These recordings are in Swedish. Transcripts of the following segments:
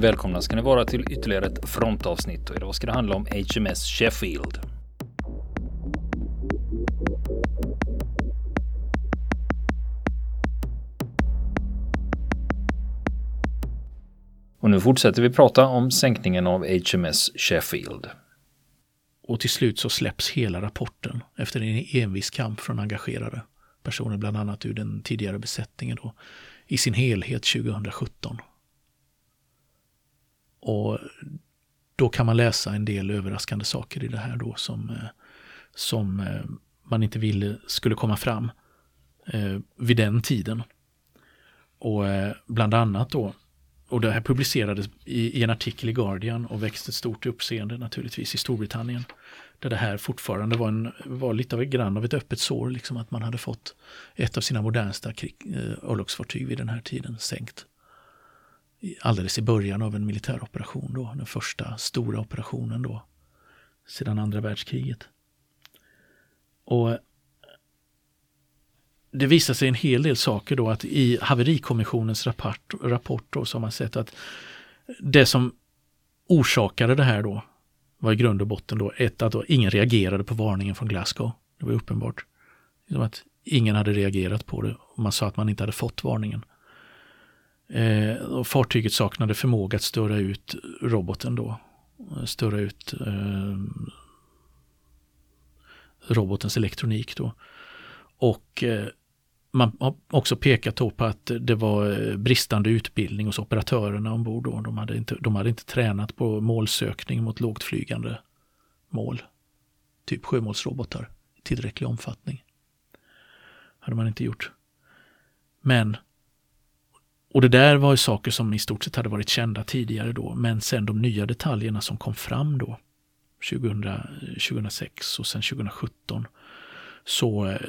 Välkomna ska ni vara till ytterligare ett frontavsnitt och idag ska det handla om HMS Sheffield. Och nu fortsätter vi prata om sänkningen av HMS Sheffield. Och till slut så släpps hela rapporten efter en envis kamp från engagerade personer, bland annat ur den tidigare besättningen då, i sin helhet 2017. Och då kan man läsa en del överraskande saker i det här då som, eh, som eh, man inte ville skulle komma fram eh, vid den tiden. Och bland annat då, och det här publicerades i, i en artikel i Guardian och växte ett stort uppseende naturligtvis i Storbritannien. Där det här fortfarande var, en, var lite av ett grann av ett öppet sår, liksom att man hade fått ett av sina modernsta örlogsfartyg vid den här tiden sänkt alldeles i början av en militäroperation då, den första stora operationen då, sedan andra världskriget. Och det visar sig en hel del saker då att i haverikommissionens rapport, rapport då, så har man sett att det som orsakade det här då var i grund och botten då ett att då ingen reagerade på varningen från Glasgow. Det var uppenbart. Att ingen hade reagerat på det. Man sa att man inte hade fått varningen. Eh, och fartyget saknade förmåga att störa ut roboten då. Eh, störa ut eh, robotens elektronik då. Och eh, man har också pekat på att det var eh, bristande utbildning hos operatörerna ombord. Då. De, hade inte, de hade inte tränat på målsökning mot lågt flygande mål. Typ sjömålsrobotar i tillräcklig omfattning. hade man inte gjort. Men och det där var ju saker som i stort sett hade varit kända tidigare då, men sen de nya detaljerna som kom fram då, 2000, 2006 och sen 2017, så eh,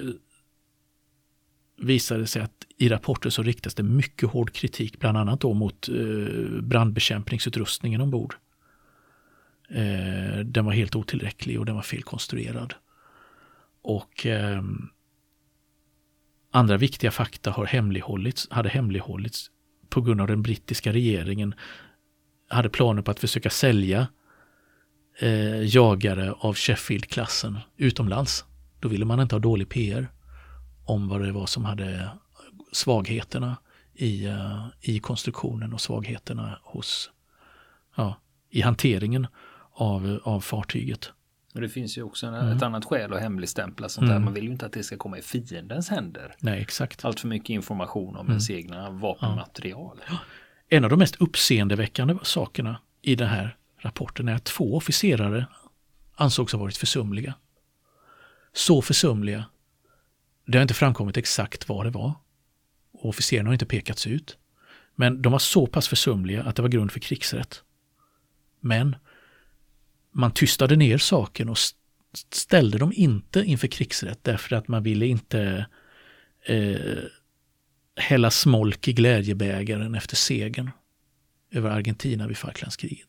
visade det sig att i rapporter så riktas det mycket hård kritik, bland annat då mot eh, brandbekämpningsutrustningen ombord. Eh, den var helt otillräcklig och den var felkonstruerad. Och ehm, Andra viktiga fakta har hemlighållits, hade hemlighållits på grund av den brittiska regeringen hade planer på att försöka sälja eh, jagare av Sheffield-klassen utomlands. Då ville man inte ha dålig PR om vad det var som hade svagheterna i, uh, i konstruktionen och svagheterna hos, ja, i hanteringen av, av fartyget. Och det finns ju också en, mm. ett annat skäl att hemligstämpla sånt mm. där. Man vill ju inte att det ska komma i fiendens händer. Nej, exakt. Allt för mycket information om mm. ens egna vapenmaterial. Ja. En av de mest uppseendeväckande sakerna i den här rapporten är att två officerare ansågs ha varit försumliga. Så försumliga. Det har inte framkommit exakt vad det var. officerarna har inte pekats ut. Men de var så pass försumliga att det var grund för krigsrätt. Men man tystade ner saken och ställde dem inte inför krigsrätt därför att man ville inte eh, hälla smolk i glädjebägaren efter segern över Argentina vid Falklandskriget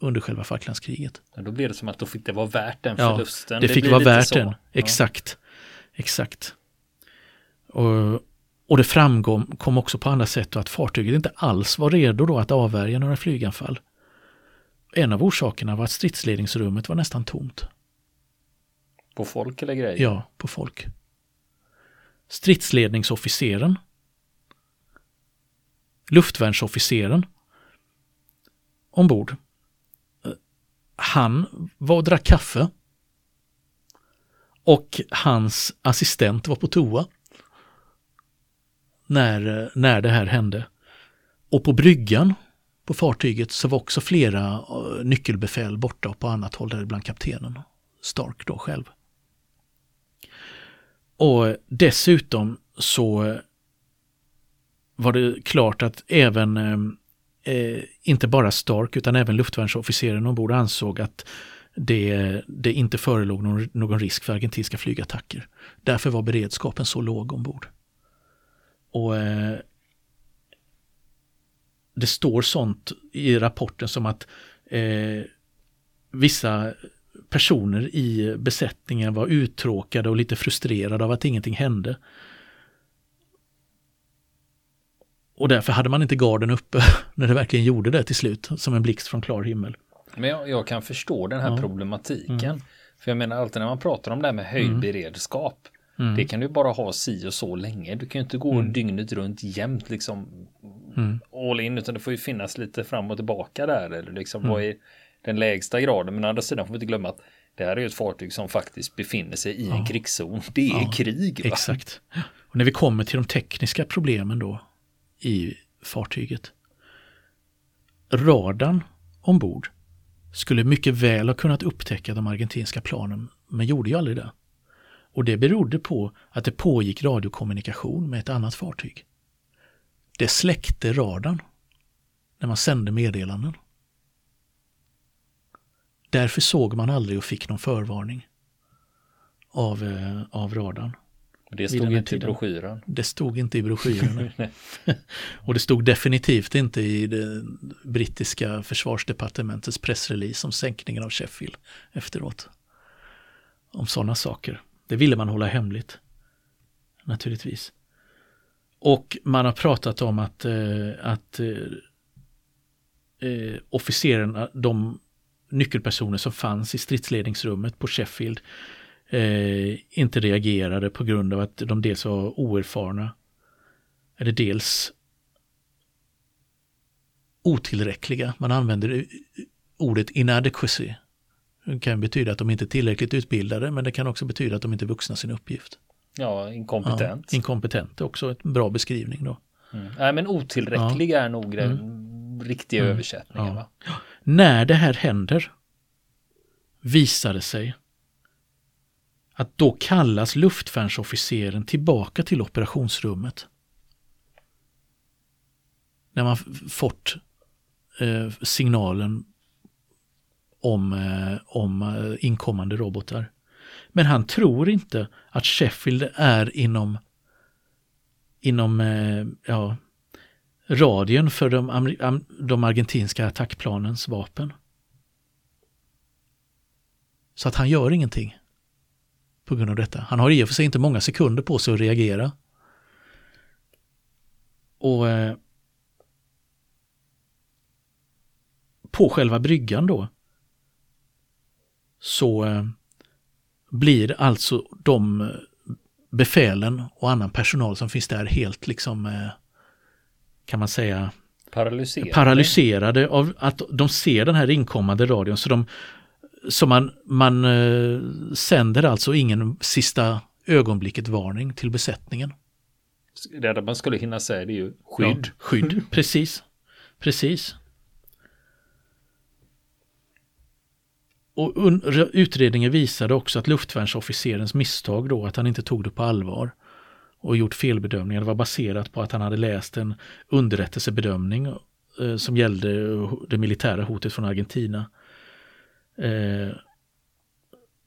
under själva Falklandskriget. Ja, då blev det som att då fick det vara värt den förlusten. Ja, det, det fick vara värt så. den, exakt. Ja. Exakt. Och, och det framkom kom också på andra sätt att fartyget inte alls var redo då att avvärja några flyganfall. En av orsakerna var att stridsledningsrummet var nästan tomt. På folk eller grejer? Ja, på folk. Stridsledningsofficeren, luftvärnsofficeren ombord. Han var och drack kaffe. Och hans assistent var på toa. När, när det här hände. Och på bryggan på fartyget så var också flera eh, nyckelbefäl borta och på annat håll, däribland kaptenen Stark då själv. Och dessutom så eh, var det klart att även, eh, eh inte bara Stark utan även luftvärnsofficeren ombord ansåg att det, det inte förelåg någon, någon risk för argentinska flygattacker. Därför var beredskapen så låg ombord. Och eh, det står sånt i rapporten som att eh, vissa personer i besättningen var uttråkade och lite frustrerade av att ingenting hände. och därför hade man inte garden uppe när det verkligen gjorde det till slut, som en blixt från klar himmel. Men jag, jag kan förstå den här ja. problematiken. Mm. För jag menar alltid när man pratar om det här med mm. beredskap. Mm. Det kan du bara ha si och så länge. Du kan ju inte gå mm. dygnet runt jämt liksom mm. all in utan det får ju finnas lite fram och tillbaka där. Eller liksom mm. vad är den lägsta graden. Men å andra sidan får vi inte glömma att det här är ju ett fartyg som faktiskt befinner sig i ja. en krigszon. Det är ja, krig. Va? Exakt. Och när vi kommer till de tekniska problemen då i fartyget. Radarn ombord skulle mycket väl ha kunnat upptäcka de argentinska planen, men gjorde ju aldrig det. Och det berodde på att det pågick radiokommunikation med ett annat fartyg. Det släckte radarn när man sände meddelanden. Därför såg man aldrig och fick någon förvarning av, eh, av radarn. Det stod inte i broschyren. Det stod inte i broschyren. och det stod definitivt inte i det brittiska försvarsdepartementets pressrelease om sänkningen av Sheffield efteråt. Om sådana saker. Det ville man hålla hemligt. Naturligtvis. Och man har pratat om att, eh, att eh, eh, officerarna, de nyckelpersoner som fanns i stridsledningsrummet på Sheffield eh, inte reagerade på grund av att de dels var oerfarna eller dels otillräckliga. Man använder ordet inadequacy. Det kan betyda att de inte är tillräckligt utbildade men det kan också betyda att de inte är vuxna sin uppgift. Ja, inkompetent. Ja, inkompetent är också en bra beskrivning då. Mm. Nej, men otillräcklig ja. är nog den mm. riktiga mm. översättningen. Ja. När det här händer visar det sig att då kallas luftvärnsofficeren tillbaka till operationsrummet. När man fått eh, signalen om, eh, om eh, inkommande robotar. Men han tror inte att Sheffield är inom, inom eh, ja, radien för de, de argentinska attackplanens vapen. Så att han gör ingenting på grund av detta. Han har i och för sig inte många sekunder på sig att reagera. Och eh, på själva bryggan då så eh, blir alltså de befälen och annan personal som finns där helt liksom eh, kan man säga paralyserade. paralyserade av att de ser den här inkommande radion så de så man, man eh, sänder alltså ingen sista ögonblicket varning till besättningen. Det man skulle hinna säga det är ju skydd. Ja, skydd, precis. Precis. Och utredningen visade också att luftvärnsofficerens misstag då, att han inte tog det på allvar och gjort felbedömningar, var baserat på att han hade läst en underrättelsebedömning eh, som gällde det militära hotet från Argentina eh,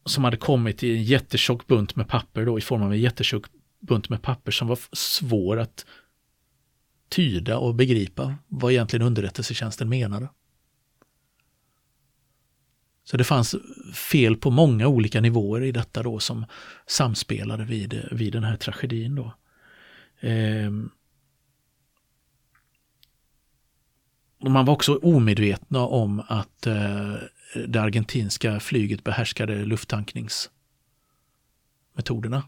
som hade kommit i en jättetjock bunt med papper då i form av en jättetjock bunt med papper som var svår att tyda och begripa vad egentligen underrättelsetjänsten menade. Så det fanns fel på många olika nivåer i detta då som samspelade vid, vid den här tragedin. Då. Eh, och man var också omedvetna om att eh, det argentinska flyget behärskade lufttankningsmetoderna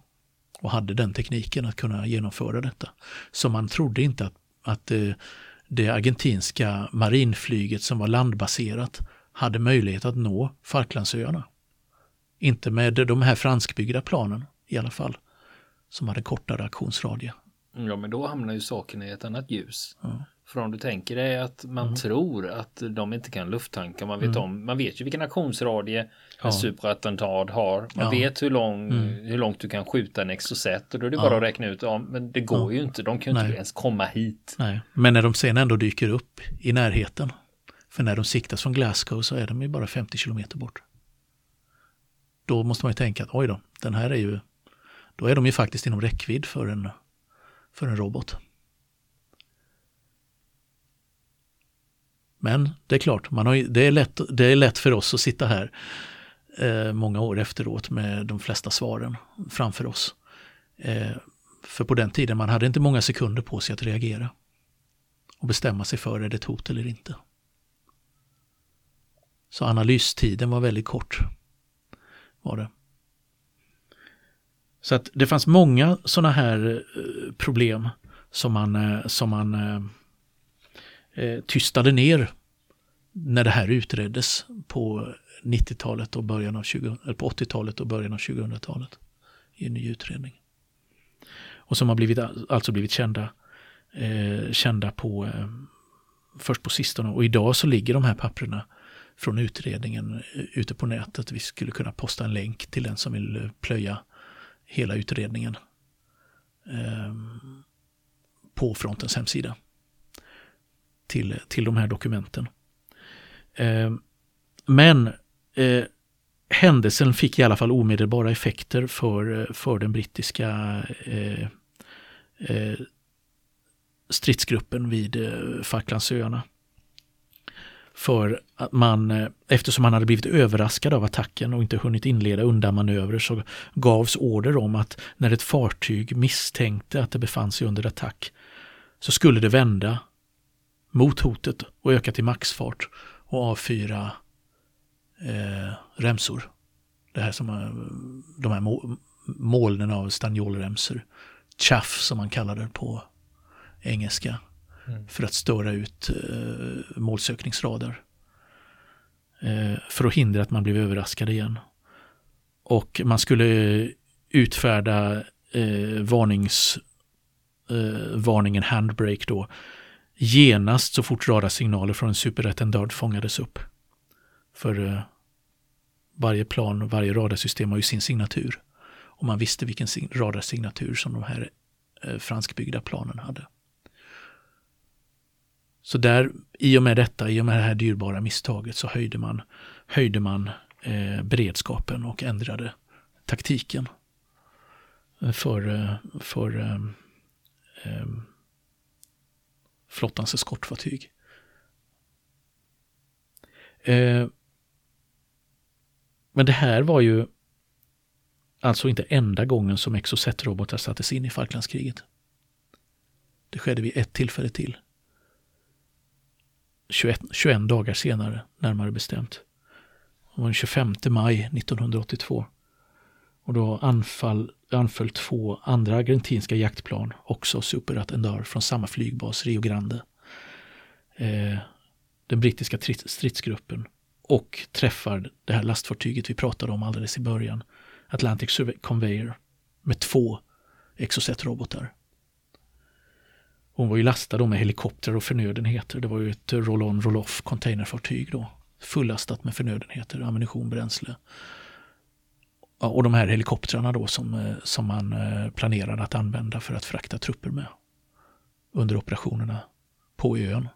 och hade den tekniken att kunna genomföra detta. Så man trodde inte att, att eh, det argentinska marinflyget som var landbaserat hade möjlighet att nå Falklandsöarna. Inte med de här franskbyggda planen i alla fall, som hade kortare aktionsradie. Ja, men då hamnar ju saken i ett annat ljus. Ja. För om du tänker dig att man mm. tror att de inte kan lufttanka, man vet, mm. om, man vet ju vilken aktionsradie ja. en superattentat har. Man ja. vet hur, lång, mm. hur långt du kan skjuta en exocet och då är det bara att räkna ut, ja, men det går ju inte, de kan ju inte ens komma hit. Nej. Men när de sen ändå dyker upp i närheten, för när de siktas från Glasgow så är de ju bara 50 kilometer bort. Då måste man ju tänka att oj då, den här är ju, då är de ju faktiskt inom räckvidd för en, för en robot. Men det är klart, man har, det, är lätt, det är lätt för oss att sitta här eh, många år efteråt med de flesta svaren framför oss. Eh, för på den tiden man hade inte många sekunder på sig att reagera. och bestämma sig för är det ett hot eller inte. Så analystiden var väldigt kort. Var det. Så att det fanns många sådana här eh, problem som man, eh, som man eh, eh, tystade ner när det här utreddes på 90-talet och början av 20, eller på 80-talet och början av 2000-talet i en ny utredning. Och som har blivit, alltså blivit kända, eh, kända på eh, först på sistone och idag så ligger de här papperna från utredningen eh, ute på nätet. Vi skulle kunna posta en länk till den som vill eh, plöja hela utredningen eh, på frontens hemsida till, till de här dokumenten. Eh, men eh, händelsen fick i alla fall omedelbara effekter för, eh, för den brittiska eh, eh, stridsgruppen vid eh, Falklandsöarna. För att man, eh, eftersom man hade blivit överraskad av attacken och inte hunnit inleda undanmanövrer så gavs order om att när ett fartyg misstänkte att det befann sig under attack så skulle det vända mot hotet och öka till maxfart och avfyra eh, remsor. Det här som eh, de här molnen av stanniolremsor. Chaff som man kallar det på engelska. Mm. För att störa ut eh, målsökningsradar. Eh, för att hindra att man blev överraskad igen. Och man skulle eh, utfärda eh, varnings, eh, varningen handbrake då genast så fort radarsignaler från en superrättendörd fångades upp. För eh, varje plan och varje radarsystem har ju sin signatur. Och man visste vilken radarsignatur som de här eh, franskbyggda planen hade. Så där, i och med detta, i och med det här dyrbara misstaget så höjde man, höjde man eh, beredskapen och ändrade taktiken eh, för, eh, för eh, eh, flottans eskortfartyg. Eh, men det här var ju alltså inte enda gången som Exocet-robotar sattes in i Falklandskriget. Det skedde vid ett tillfälle till. 21, 21 dagar senare, närmare bestämt. Det var den 25 maj 1982. Och då anfall, anföll två andra argentinska jaktplan, också Super Atendar från samma flygbas, Rio Grande. Eh, den brittiska stridsgruppen och träffar det här lastfartyget vi pratade om alldeles i början, Atlantic Conveyor, med två Exocet-robotar. Hon var ju lastad med helikoptrar och förnödenheter. Det var ju ett roll-on roll-off containerfartyg då. Fullastat med förnödenheter, ammunition, bränsle. Ja, och de här helikoptrarna då som, eh, som man eh, planerade att använda för att frakta trupper med under operationerna på ön.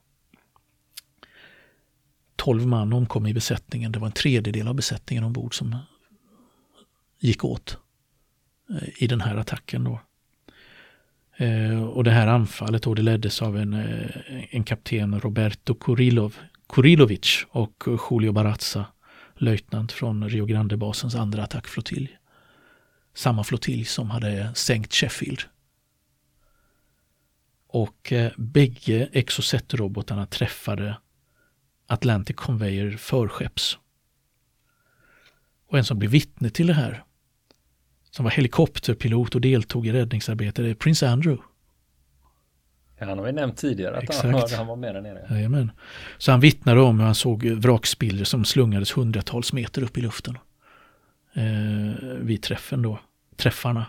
12 man omkom i besättningen. Det var en tredjedel av besättningen ombord som gick åt eh, i den här attacken. Då. Eh, och det här anfallet då, det leddes av en, eh, en kapten Roberto Kurilov, Kurilovic och Julio Barazza, löjtnant från Rio Grande-basens andra attackflottilj. Samma flottilj som hade sänkt Sheffield. Och eh, bägge Exocet-robotarna träffade Atlantic Conveyor förskepps. Och en som blev vittne till det här, som var helikopterpilot och deltog i räddningsarbetet, är Prince Andrew. Han har vi nämnt tidigare att han, hörde, han var med där nere. Jajamän. Så han vittnade om hur han såg vrakspillror som slungades hundratals meter upp i luften. Eh, vid träffen då, träffarna.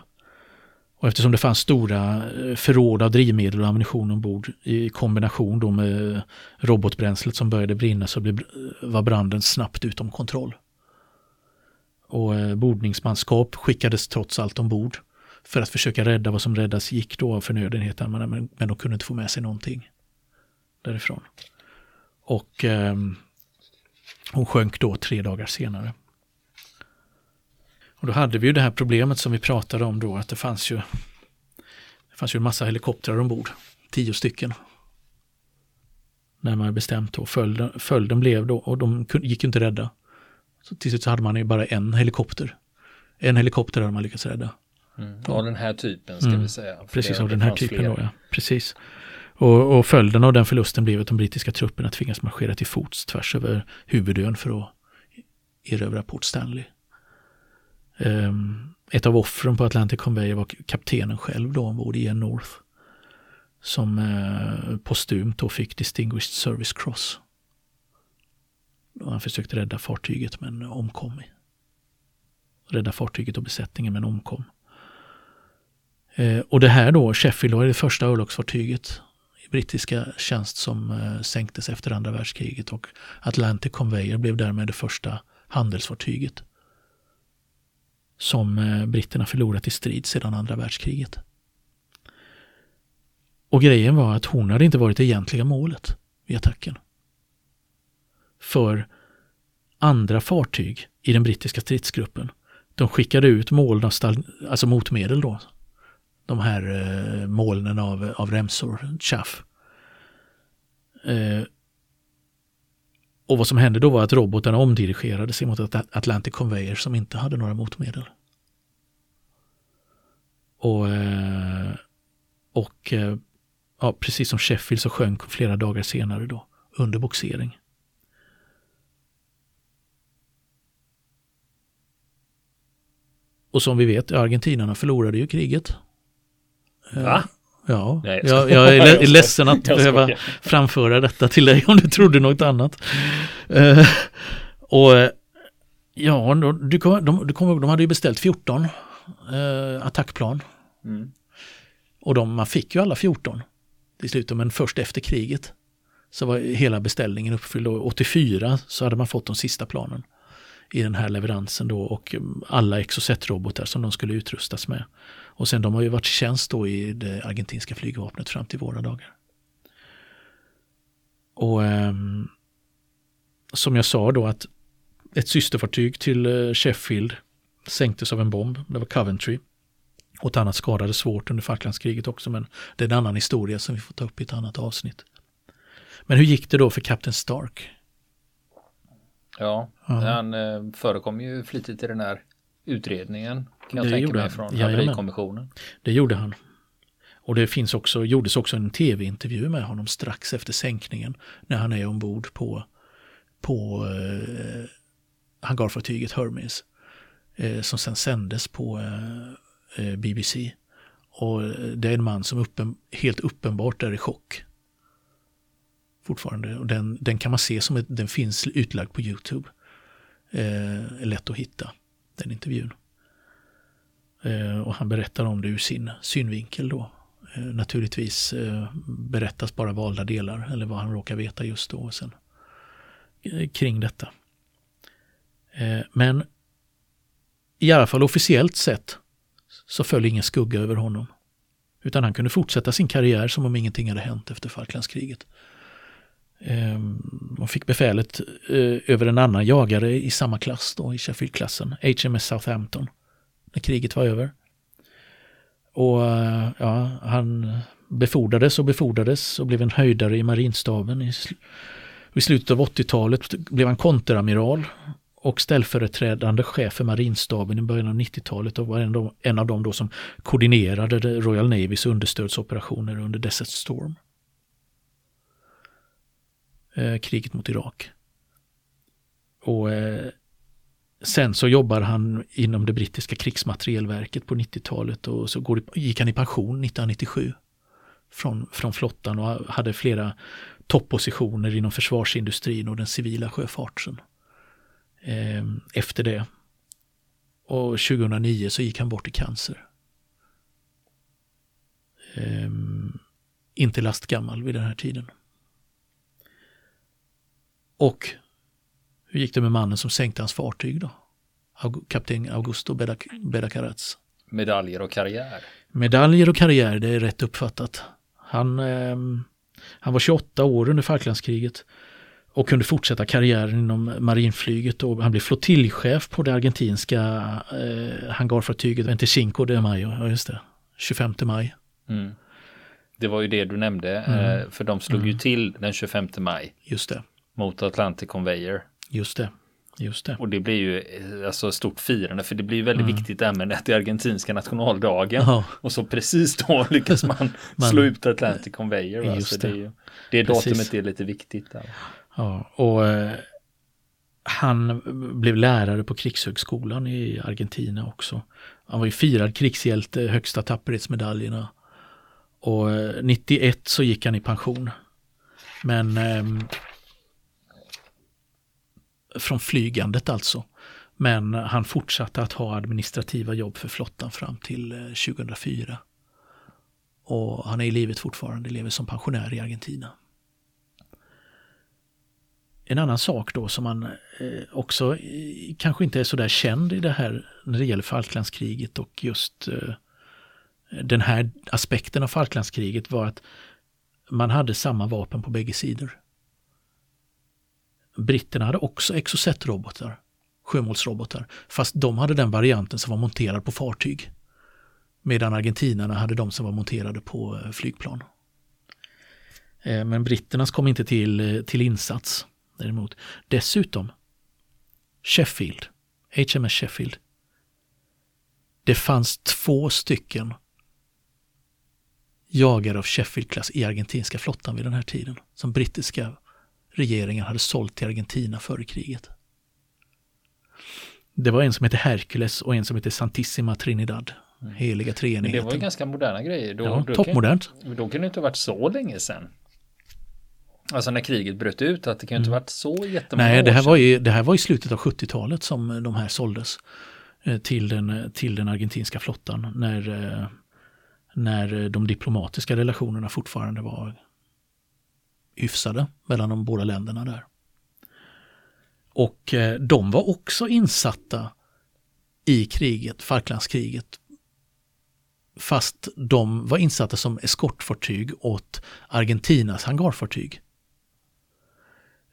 Och eftersom det fanns stora eh, förråd av drivmedel och ammunition ombord i kombination då med robotbränslet som började brinna så blev, var branden snabbt utom kontroll. Och eh, bordningsmanskap skickades trots allt ombord för att försöka rädda vad som räddas gick då av förnödenheten. men, men de kunde inte få med sig någonting därifrån. Och eh, hon sjönk då tre dagar senare. Och då hade vi ju det här problemet som vi pratade om då, att det fanns ju, det fanns ju en massa helikoptrar ombord, tio stycken. Närmare bestämt då, följden, följden blev då, och de gick ju inte rädda. Så till slut så hade man ju bara en helikopter. En helikopter hade man lyckats rädda. Mm. Av den här typen ska mm. vi säga. Precis, av den här typen då, ja. Precis. Och, och, följden av den förlusten blev att de brittiska trupperna tvingas marschera till fots tvärs över huvudön för att erövra Port Stanley. Um, ett av offren på Atlantic Conveyor var kaptenen själv då ombord, Ian North. Som uh, postumt då fick Distinguished Service Cross. Han försökte rädda fartyget men omkom. Rädda fartyget och besättningen men omkom. Eh, och det här då, Sheffield var det första örlogsfartyget i brittiska tjänst som eh, sänktes efter andra världskriget och Atlantic Conveyor blev därmed det första handelsfartyget som eh, britterna förlorat i strid sedan andra världskriget. Och grejen var att hon hade inte varit det egentliga målet vid attacken. För andra fartyg i den brittiska stridsgruppen, de skickade ut moln av alltså motmedel då. De här eh, molnen av, av remsor, chaff. Eh, och vad som hände då var att robotarna omdirigerades mot Atlantic Conveyor som inte hade några motmedel. Och, eh, och eh, ja, precis som Sheffield så sjönk flera dagar senare då under boxering. Och som vi vet, argentinarna förlorade ju kriget. Eh, Va? Ja, Nej, jag, jag, är ledsen att behöva framföra detta till dig om du trodde något annat. Uh, och ja, du, de, du kommer de hade ju beställt 14 uh, attackplan. Mm. Och de, man fick ju alla 14 till slut, men först efter kriget så var hela beställningen uppfylld. Och 84 så hade man fått de sista planen i den här leveransen då och mm, alla Exocet-robotar som de skulle utrustas med. Och sen de har ju varit i tjänst då i det argentinska flygvapnet fram till våra dagar. Och eh, som jag sa då att ett systerfartyg till eh, Sheffield sänktes av en bomb. Det var Coventry. Och ett annat skadades svårt under Falklandskriget också men det är en annan historia som vi får ta upp i ett annat avsnitt. Men hur gick det då för Kapten Stark? Ja, ja. han eh, förekom ju flitigt i den här utredningen kan jag det tänka mig från haverikommissionen. Det gjorde han. Och det finns också, gjordes också en tv-intervju med honom strax efter sänkningen när han är ombord på, på eh, hangarfartyget Hermes eh, som sen sändes på eh, eh BBC. Och det är en man som uppen, helt uppenbart är i chock. Fortfarande. Och den, den kan man se som ett, den finns utlagd på Youtube. Eh, lätt att hitta, den intervjun. Eh, och han berättar om det ur sin synvinkel då. Eh, naturligtvis eh, berättas bara valda delar eller vad han råkar veta just då och sen eh, kring detta. Eh, men i alla fall officiellt sett så föll ingen skugga över honom. Utan han kunde fortsätta sin karriär som om ingenting hade hänt efter Falklandskriget. Ehm, Man fick befälet eh, över en annan jagare i samma klass då, i Sheffield-klassen, HMS Southampton när kriget var över. Och eh, ja, han befordrades och befordrades och blev en höjdare i marinstaben. I, I slutet av 80-talet blev han konteramiral och ställföreträdande chef för marinstaben i början av 90-talet och var en, av, en av dem då som koordinerade Royal Navys understödsoperationer under Desert Storm. Eh, kriget mot Irak. Och eh, Sen så jobbar han inom det brittiska krigsmaterielverket på 90-talet och så går, gick han i pension 1997 från, från flottan och hade flera toppositioner inom försvarsindustrin och den civila sjöfarten. Eh, efter det. Och 2009 så gick han bort i cancer. Eh, inte lastgammal vid den här tiden. Och hur gick det med mannen som sänkte hans fartyg då? Kapten Augusto Bedacaraz. Medaljer och karriär. Medaljer och karriär, det är rätt uppfattat. Han, eh, han var 28 år under Falklandskriget och kunde fortsätta karriären inom marinflyget. Och han blev flottiljchef på det argentinska eh, hangarfartyget Venticinco de Mayo, ja just det, 25 maj. Mm. Det var ju det du nämnde, mm. eh, för de slog mm. ju till den 25 maj. Just det. Mot Atlantic Conveyor. Just det. Just det. Och det blir ju eh, alltså stort firande för det blir väldigt mm. viktigt även att det är argentinska nationaldagen. Ja. Och så precis då lyckas man, man slå ut Atlantic Conveyor. Just det. det, det datumet är lite viktigt. Där. Ja, och eh, han blev lärare på krigshögskolan i Argentina också. Han var ju firad krigshjälte, högsta tapperhetsmedaljerna. Och 91 eh, så gick han i pension. Men eh, från flygandet alltså. Men han fortsatte att ha administrativa jobb för flottan fram till eh, 2004. Och han är i livet fortfarande, lever som pensionär i Argentina. En annan sak då som man eh, också eh, kanske inte är så där känd i det här när det gäller Falklandskriget och just den här aspekten av Falklandskriget var att man hade samma vapen på bägge sidor. Britterna hade också Exocet-robotar, sjömålsrobotar, fast de hade den varianten som var monterad på fartyg. Medan argentinarna hade de som var monterade på eh, flygplan. Eh, men britternas kom inte till, eh, till insats däremot. Dessutom, Sheffield, HMS Sheffield. Det fanns två stycken jagare av Sheffield-klass i argentinska flottan vid den här tiden. Som brittiska regeringen hade sålt till Argentina före kriget. Det var en som hette Hercules och en som hette Santissima Trinidad. Mm. Heliga treenigheten. Det var ju ganska moderna grejer. Då, ja, toppmodernt. Då kan det inte ha varit så länge sedan. Alltså när kriget bröt ut, att det kan ju inte mm. varit så jättemånga Nej, det här, var i, det här var i slutet av 70-talet som de här såldes eh, till den, till den argentinska flottan när, eh, när de diplomatiska relationerna fortfarande var hyfsade mellan de båda länderna där. Och eh, de var också insatta i kriget, Falklandskriget. Fast de var insatta som eskortfartyg åt Argentinas hangarfartyg.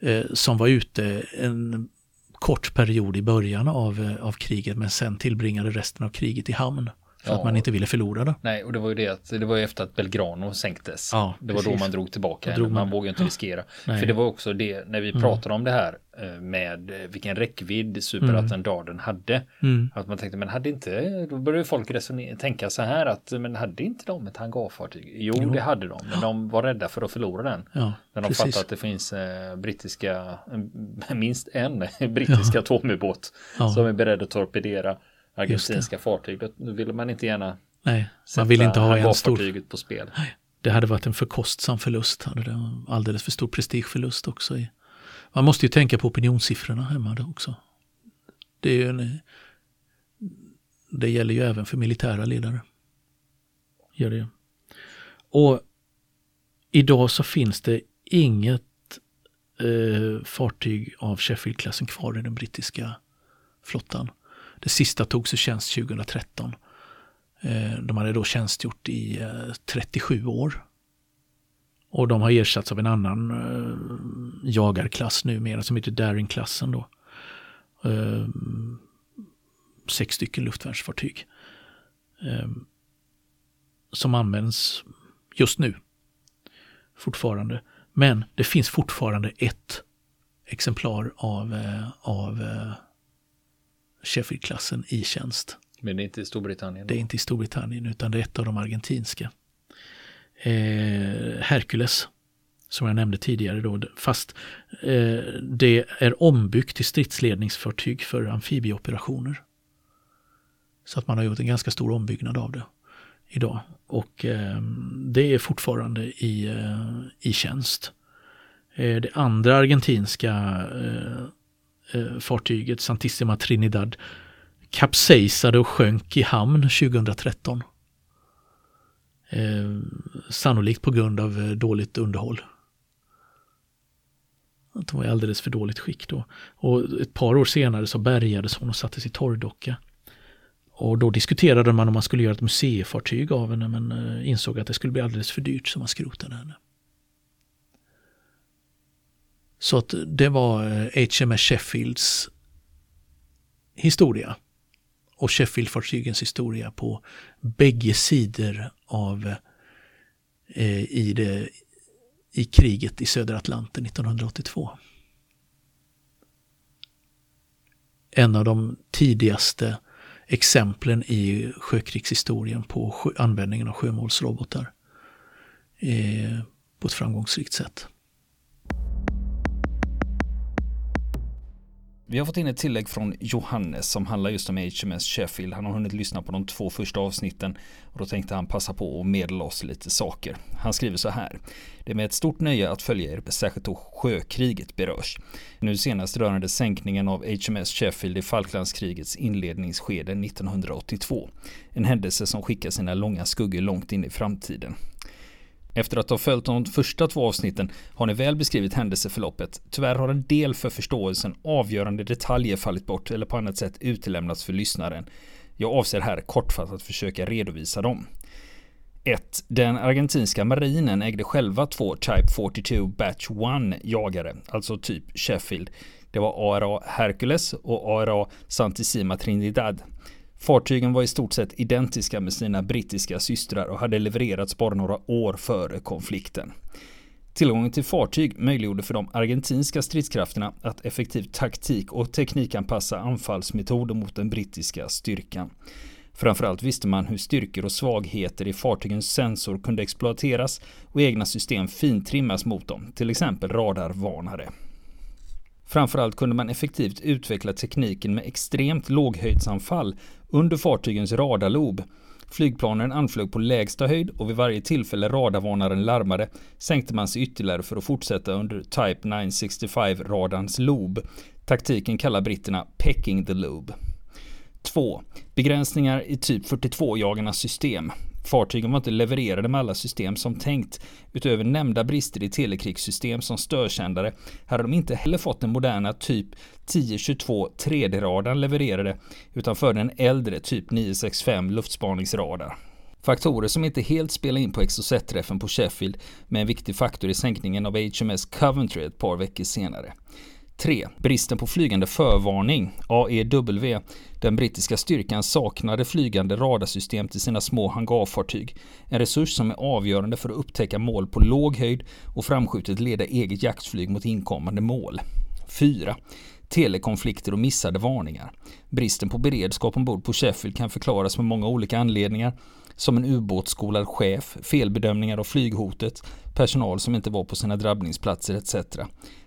Eh, som var ute en kort period i början av, eh, av kriget men sen tillbringade resten av kriget i hamn. För ja. att man inte ville förlora det. Nej, och det var ju det att det var ju efter att Belgrano sänktes. Ja, det var då man drog tillbaka. Drog man, man vågade inte riskera. Nej. För det var också det när vi mm. pratade om det här eh, med eh, vilken räckvidd superattendaden mm. hade. Mm. Att man tänkte, men hade inte, då började folk resonera, tänka så här att, men hade inte de ett hangarfartyg? Jo, jo. det hade de, men de var rädda för att förlora den. Ja, när de precis. fattade att det finns eh, brittiska, minst en brittiska ja. atomubåt ja. som är beredd att torpedera argentinska fartyg. Då ville man inte gärna Nej, man vill inte ha en stor... på spel. Nej, det hade varit en för kostsam förlust. Hade det alldeles för stor prestigeförlust också. I. Man måste ju tänka på opinionssiffrorna hemma också. Det, är en, det gäller ju även för militära ledare. Gör det. Och idag så finns det inget eh, fartyg av Sheffield-klassen kvar i den brittiska flottan. Det sista togs i tjänst 2013. Eh, de hade då tjänstgjort i eh, 37 år. Och de har ersatts av en annan eh, jagarklass numera som heter Daring-klassen då. Sex stycken luftvärnsfartyg. Som används just nu. Fortfarande. Men det finns fortfarande ett exemplar av, av Sheffield-klassen i tjänst. Men det är inte i Storbritannien? Då? Det är inte i Storbritannien utan det är ett av de argentinska. Eh, Hercules, som jag nämnde tidigare då, fast eh, det är ombyggt till stridsledningsfartyg för amfibieoperationer. Så att man har gjort en ganska stor ombyggnad av det idag. Och eh, det är fortfarande i, eh, i tjänst. Eh, det andra argentinska eh, fartyget Santissima Trinidad kapsejsade och sjönk i hamn 2013. Eh, sannolikt på grund av eh, dåligt underhåll. Att var i alldeles för dåligt skick då. Och ett par år senare så bärgades hon och sattes i torrdocka. Och då diskuterade man om man skulle göra ett museifartyg av henne men eh, insåg att det skulle bli alldeles för dyrt så man skrotade henne. Så att det var eh, HMS Sheffields historia och Sheffield-fartygens historia på bägge sidor av eh, i, det, i kriget i södra Atlanten 1982. en av de tidigaste exemplen i sjökrigshistorien på sjö, användningen av sjömålsrobotar eh, på ett framgångsrikt sätt. Vi har fått in ett tillägg från Johannes som handlar just om HMS Sheffield. Han har hunnit lyssna på de två första avsnitten och då tänkte han passa på att meddela oss lite saker. Han skriver så här. Det är med ett stort nöje att följa er, särskilt då sjökriget berörs. Nu senast rörande sänkningen av HMS Sheffield i Falklandskrigets inledningsskede 1982. En händelse som skickar sina långa skuggor långt in i framtiden. Efter att ha följt de första två avsnitten har ni väl beskrivit händelseförloppet. Tyvärr har en del för förståelsen avgörande detaljer fallit bort eller på annat sätt utelämnats för lyssnaren. Jag avser här kortfattat försöka redovisa dem. 1. Den argentinska marinen ägde själva två Type 42 Batch 1 jagare, alltså typ Sheffield. Det var ARA Hercules och ARA Santissima Trinidad. Fartygen var i stort sett identiska med sina brittiska systrar och hade levererats bara några år före konflikten. Tillgången till fartyg möjliggjorde för de argentinska stridskrafterna att effektivt taktik och teknikanpassa anfallsmetoder mot den brittiska styrkan. Framförallt visste man hur styrkor och svagheter i fartygens sensor kunde exploateras och egna system fintrimmas mot dem, till exempel radarvarnare. Framförallt kunde man effektivt utveckla tekniken med extremt låghöjdsanfall under fartygens radarlob. Flygplanen anflög på lägsta höjd och vid varje tillfälle radarvarnaren larmade sänkte man sig ytterligare för att fortsätta under Type 965-radarns lob. Taktiken kallar britterna Pecking the Lobe. 2. Begränsningar i typ 42-jagarnas system. Fartygen var inte levererade med alla system som tänkt. Utöver nämnda brister i telekrigssystem som störkändare hade de inte heller fått den moderna typ 1022 3D-radarn levererade utan för den äldre typ 965 luftspaningsradar. Faktorer som inte helt spelar in på Exocet-träffen på Sheffield med en viktig faktor i sänkningen av HMS Coventry ett par veckor senare. 3. Bristen på flygande förvarning, AEW. Den brittiska styrkan saknade flygande radarsystem till sina små hangarfartyg. En resurs som är avgörande för att upptäcka mål på låg höjd och framskjutet leda eget jaktflyg mot inkommande mål. 4. Telekonflikter och missade varningar. Bristen på beredskap ombord på Sheffield kan förklaras med många olika anledningar som en ubåtsskolad chef, felbedömningar av flyghotet, personal som inte var på sina drabbningsplatser etc.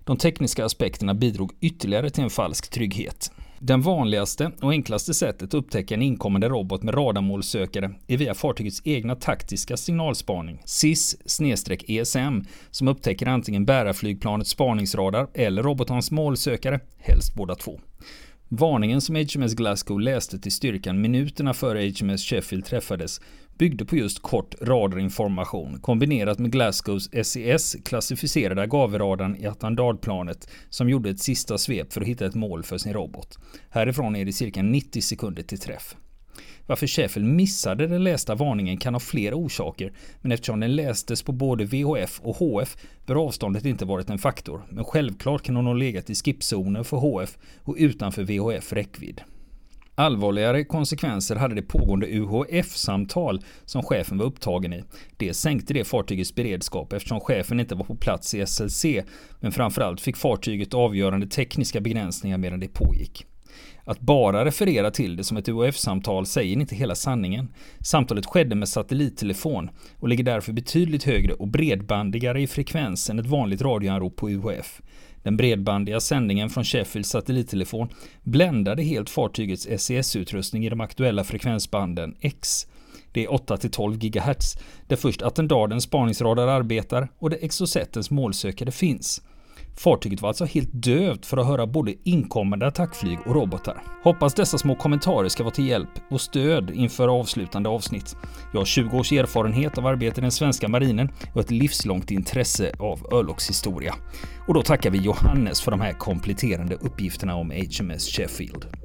De tekniska aspekterna bidrog ytterligare till en falsk trygghet. Den vanligaste och enklaste sättet att upptäcka en inkommande robot med radarmålsökare är via fartygets egna taktiska signalspaning, SIS-ESM, som upptäcker antingen bärarflygplanets spaningsradar eller robotens målsökare, helst båda två. Varningen som HMS Glasgow läste till styrkan minuterna före HMS Sheffield träffades byggde på just kort radarinformation kombinerat med Glasgows SES klassificerade agaveradarn i Attandardplanet som gjorde ett sista svep för att hitta ett mål för sin robot. Härifrån är det cirka 90 sekunder till träff. Varför Sheffield missade den lästa varningen kan ha flera orsaker, men eftersom den lästes på både VHF och HF bör avståndet inte varit en faktor. Men självklart kan hon ha legat i skipzonen för HF och utanför VHF räckvidd. Allvarligare konsekvenser hade det pågående UHF-samtal som chefen var upptagen i. Det sänkte det fartygets beredskap eftersom chefen inte var på plats i SLC, men framförallt fick fartyget avgörande tekniska begränsningar medan det pågick. Att bara referera till det som ett UHF-samtal säger inte hela sanningen. Samtalet skedde med satellittelefon och ligger därför betydligt högre och bredbandigare i frekvens än ett vanligt radioanrop på UHF. Den bredbandiga sändningen från Sheffields satellittelefon bländade helt fartygets SES-utrustning i de aktuella frekvensbanden X. Det är 8-12 GHz, där först attendardens spaningsradar arbetar och där Exocetens målsökare finns. Fartyget var alltså helt dövt för att höra både inkommande attackflyg och robotar. Hoppas dessa små kommentarer ska vara till hjälp och stöd inför avslutande avsnitt. Jag har 20 års erfarenhet av arbete i den svenska marinen och ett livslångt intresse av örlogshistoria. Och då tackar vi Johannes för de här kompletterande uppgifterna om HMS Sheffield.